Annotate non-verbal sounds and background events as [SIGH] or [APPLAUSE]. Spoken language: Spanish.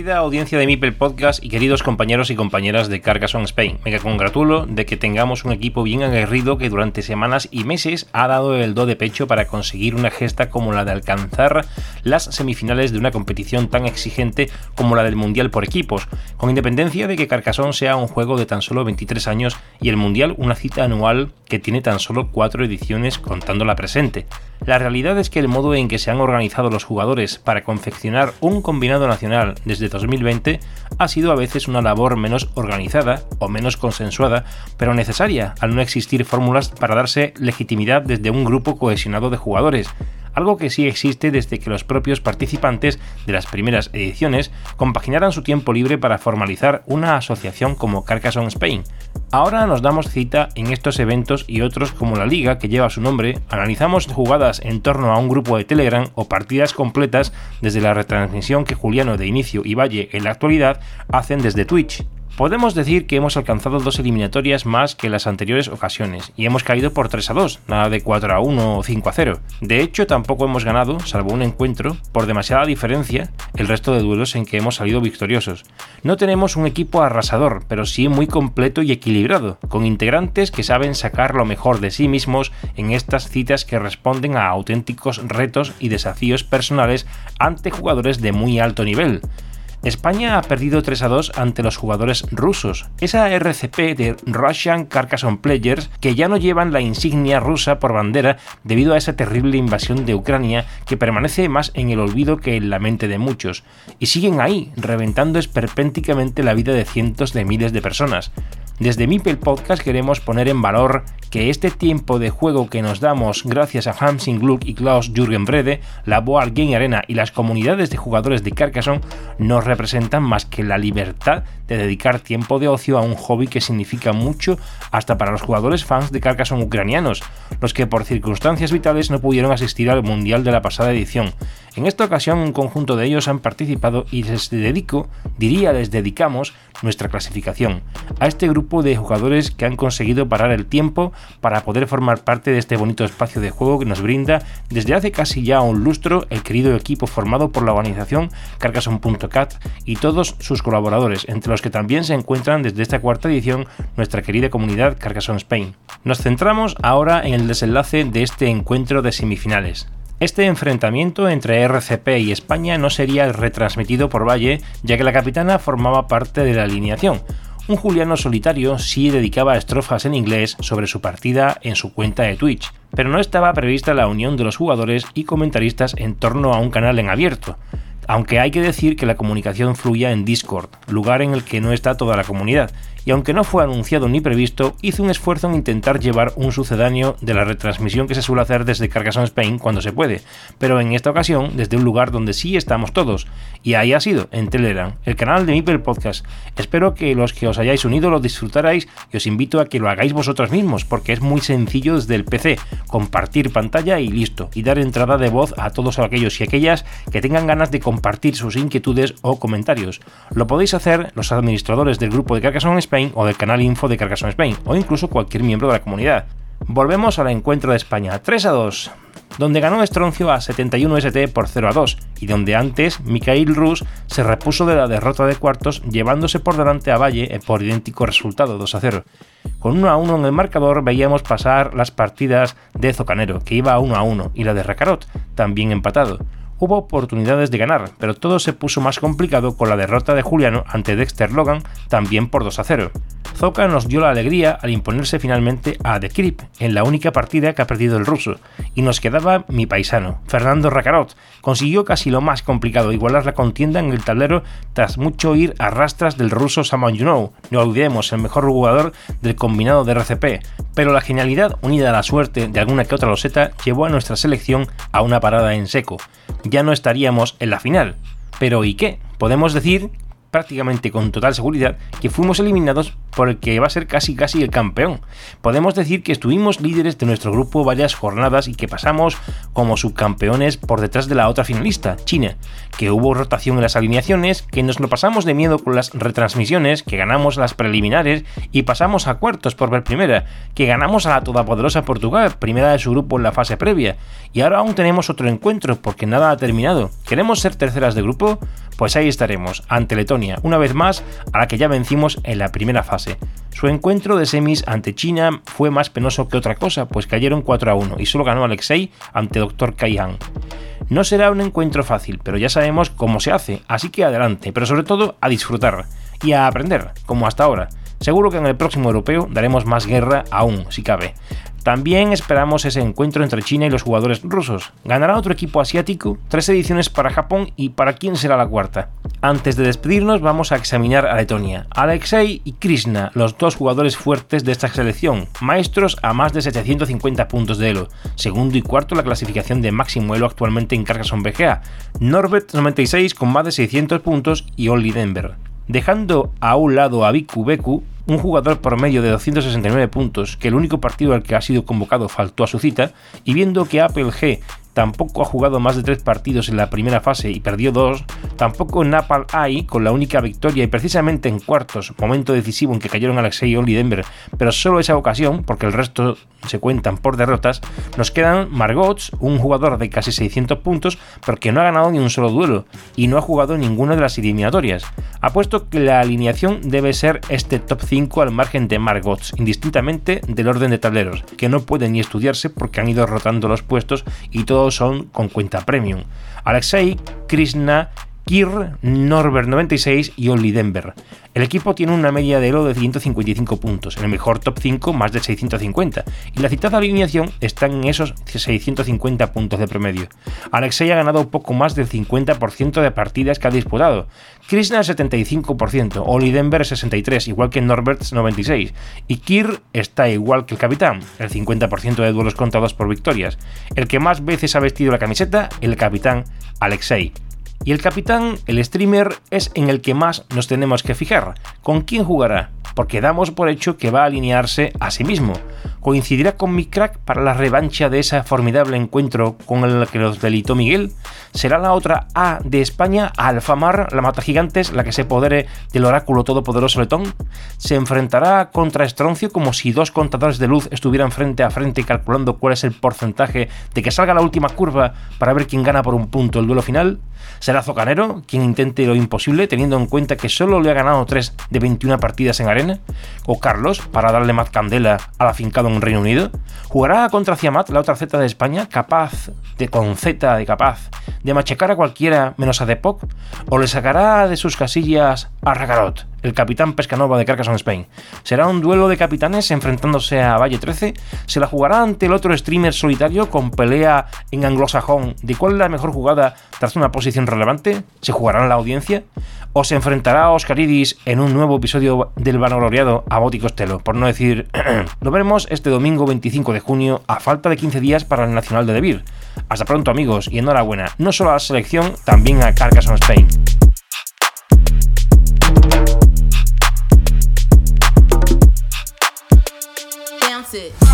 Querida audiencia de Mipel Podcast y queridos compañeros y compañeras de Carcassonne Spain, me congratulo de que tengamos un equipo bien aguerrido que durante semanas y meses ha dado el do de pecho para conseguir una gesta como la de alcanzar las semifinales de una competición tan exigente como la del Mundial por equipos, con independencia de que Carcassonne sea un juego de tan solo 23 años y el Mundial una cita anual que tiene tan solo 4 ediciones contando la presente. La realidad es que el modo en que se han organizado los jugadores para confeccionar un combinado nacional desde 2020 ha sido a veces una labor menos organizada o menos consensuada, pero necesaria al no existir fórmulas para darse legitimidad desde un grupo cohesionado de jugadores, algo que sí existe desde que los propios participantes de las primeras ediciones compaginaran su tiempo libre para formalizar una asociación como Carcassonne Spain, Ahora nos damos cita en estos eventos y otros como la liga que lleva su nombre, analizamos jugadas en torno a un grupo de Telegram o partidas completas desde la retransmisión que Juliano de inicio y Valle en la actualidad hacen desde Twitch. Podemos decir que hemos alcanzado dos eliminatorias más que las anteriores ocasiones, y hemos caído por 3 a 2, nada de 4 a 1 o 5 a 0. De hecho, tampoco hemos ganado, salvo un encuentro, por demasiada diferencia, el resto de duelos en que hemos salido victoriosos. No tenemos un equipo arrasador, pero sí muy completo y equilibrado, con integrantes que saben sacar lo mejor de sí mismos en estas citas que responden a auténticos retos y desafíos personales ante jugadores de muy alto nivel. España ha perdido 3 a 2 ante los jugadores rusos, esa RCP de Russian Carcassonne Players que ya no llevan la insignia rusa por bandera debido a esa terrible invasión de Ucrania que permanece más en el olvido que en la mente de muchos, y siguen ahí, reventando esperpénticamente la vida de cientos de miles de personas. Desde Mipel Podcast queremos poner en valor que este tiempo de juego que nos damos gracias a Hansing Gluck y Klaus Jürgen Brede, la Board Game Arena y las comunidades de jugadores de Carcassonne nos representan más que la libertad de dedicar tiempo de ocio a un hobby que significa mucho hasta para los jugadores fans de Carcassonne ucranianos, los que por circunstancias vitales no pudieron asistir al Mundial de la pasada edición. En esta ocasión un conjunto de ellos han participado y les dedico, diría les dedicamos, nuestra clasificación a este grupo de jugadores que han conseguido parar el tiempo para poder formar parte de este bonito espacio de juego que nos brinda desde hace casi ya un lustro el querido equipo formado por la organización Carcassonne.cat y todos sus colaboradores, entre los que también se encuentran desde esta cuarta edición nuestra querida comunidad Carcassonne Spain. Nos centramos ahora en el desenlace de este encuentro de semifinales. Este enfrentamiento entre RCP y España no sería retransmitido por Valle, ya que la capitana formaba parte de la alineación. Un Juliano solitario sí dedicaba estrofas en inglés sobre su partida en su cuenta de Twitch, pero no estaba prevista la unión de los jugadores y comentaristas en torno a un canal en abierto aunque hay que decir que la comunicación fluía en Discord, lugar en el que no está toda la comunidad, y aunque no fue anunciado ni previsto, hizo un esfuerzo en intentar llevar un sucedáneo de la retransmisión que se suele hacer desde Carcassonne Spain cuando se puede, pero en esta ocasión desde un lugar donde sí estamos todos, y ahí ha sido, en Telegram, el canal de Mipel Podcast. Espero que los que os hayáis unido lo disfrutarais y os invito a que lo hagáis vosotros mismos, porque es muy sencillo desde el PC, compartir pantalla y listo, y dar entrada de voz a todos aquellos y aquellas que tengan ganas de compartir sus inquietudes o comentarios. Lo podéis hacer los administradores del grupo de Carcassonne Spain o del canal Info de Carcassonne Spain, o incluso cualquier miembro de la comunidad. Volvemos al encuentro de España, 3 a 2, donde ganó Estroncio a 71 ST por 0 a 2, y donde antes Mikhail Rus se repuso de la derrota de cuartos llevándose por delante a Valle por idéntico resultado 2 a 0. Con 1 a 1 en el marcador veíamos pasar las partidas de Zocanero, que iba 1 a 1, y la de Recarot, también empatado hubo oportunidades de ganar, pero todo se puso más complicado con la derrota de Juliano ante Dexter Logan, también por 2 a 0. Zoka nos dio la alegría al imponerse finalmente a The Creep en la única partida que ha perdido el ruso, y nos quedaba mi paisano, Fernando Racarot. Consiguió casi lo más complicado, igualar la contienda en el tablero tras mucho ir a rastras del ruso Saman Junou, no olvidemos, el mejor jugador del combinado de RCP, pero la genialidad unida a la suerte de alguna que otra loseta llevó a nuestra selección a una parada en seco ya no estaríamos en la final. Pero ¿y qué? Podemos decir prácticamente con total seguridad que fuimos eliminados por el que va a ser casi casi el campeón. Podemos decir que estuvimos líderes de nuestro grupo varias jornadas y que pasamos como subcampeones por detrás de la otra finalista, China, que hubo rotación en las alineaciones, que nos lo pasamos de miedo con las retransmisiones, que ganamos las preliminares y pasamos a cuartos por ver primera, que ganamos a la todopoderosa Portugal, primera de su grupo en la fase previa, y ahora aún tenemos otro encuentro porque nada ha terminado. ¿Queremos ser terceras de grupo? Pues ahí estaremos, ante Letonia, una vez más, a la que ya vencimos en la primera fase. Su encuentro de semis ante China fue más penoso que otra cosa, pues cayeron 4 a 1 y solo ganó Alexei ante Dr. Kaihan. No será un encuentro fácil, pero ya sabemos cómo se hace, así que adelante, pero sobre todo a disfrutar y a aprender, como hasta ahora. Seguro que en el próximo europeo daremos más guerra aún, si cabe. También esperamos ese encuentro entre China y los jugadores rusos. ¿Ganará otro equipo asiático? Tres ediciones para Japón y para quién será la cuarta. Antes de despedirnos vamos a examinar a Letonia. Alexei y Krishna, los dos jugadores fuertes de esta selección, maestros a más de 750 puntos de Elo, segundo y cuarto la clasificación de máximo Elo actualmente en Carcassonne BGA, Norbert 96 con más de 600 puntos y Olli Denver. Dejando a un lado a Biku Beku, un jugador por medio de 269 puntos, que el único partido al que ha sido convocado faltó a su cita, y viendo que Apple G tampoco ha jugado más de tres partidos en la primera fase y perdió dos, tampoco Napal AI con la única victoria y precisamente en cuartos, momento decisivo en que cayeron Alexei y Denver, pero solo esa ocasión, porque el resto se cuentan por derrotas, nos quedan Margots, un jugador de casi 600 puntos, pero que no ha ganado ni un solo duelo y no ha jugado ninguna de las eliminatorias. Apuesto que la alineación debe ser este top 5 al margen de Margots, indistintamente del orden de tableros, que no pueden ni estudiarse porque han ido rotando los puestos y todos son con cuenta premium. Alexei, Krishna, Kir, Norbert 96 y Only Denver. El equipo tiene una media de elo de 155 puntos, en el mejor top 5 más de 650, y la citada alineación está en esos 650 puntos de promedio. Alexei ha ganado poco más del 50% de partidas que ha disputado, Krishna el 75%, Oli Denver 63%, igual que Norbert 96%, y Kir está igual que el capitán, el 50% de duelos contados por victorias. El que más veces ha vestido la camiseta, el capitán Alexei. Y el capitán, el streamer, es en el que más nos tenemos que fijar. ¿Con quién jugará? Porque damos por hecho que va a alinearse a sí mismo. ¿Coincidirá con mi crack para la revancha de ese formidable encuentro con el que los delitó Miguel? ¿Será la otra A de España, Alfamar, la mata gigantes, la que se podere del oráculo todopoderoso letón? ¿Se enfrentará contra Estroncio como si dos contadores de luz estuvieran frente a frente calculando cuál es el porcentaje de que salga la última curva para ver quién gana por un punto el duelo final? ¿Será Zocanero quien intente lo imposible teniendo en cuenta que solo le ha ganado 3 de 21 partidas en arena? ¿O Carlos para darle más candela al afincado en Reino Unido? ¿Jugará contra Ciamat, la otra Z de España, capaz de con Z de capaz de machacar a cualquiera menos a Depok? ¿O le sacará de sus casillas a Ragarot, el capitán Pescanova de Carcassonne Spain? ¿Será un duelo de capitanes enfrentándose a Valle 13? ¿Se la jugará ante el otro streamer solitario con pelea en anglosajón de cuál es la mejor jugada tras una posición relevante? ¿Se jugará en la audiencia? ¿O se enfrentará a Oscaridis en un nuevo episodio del vanagloriado a Boti Costello? Por no decir... [CLEARS THROAT] Lo veremos este domingo 25 de junio a falta de 15 días para el Nacional de Debir. Hasta pronto amigos y enhorabuena, no solo a la selección, también a Carcassonne Spain. it.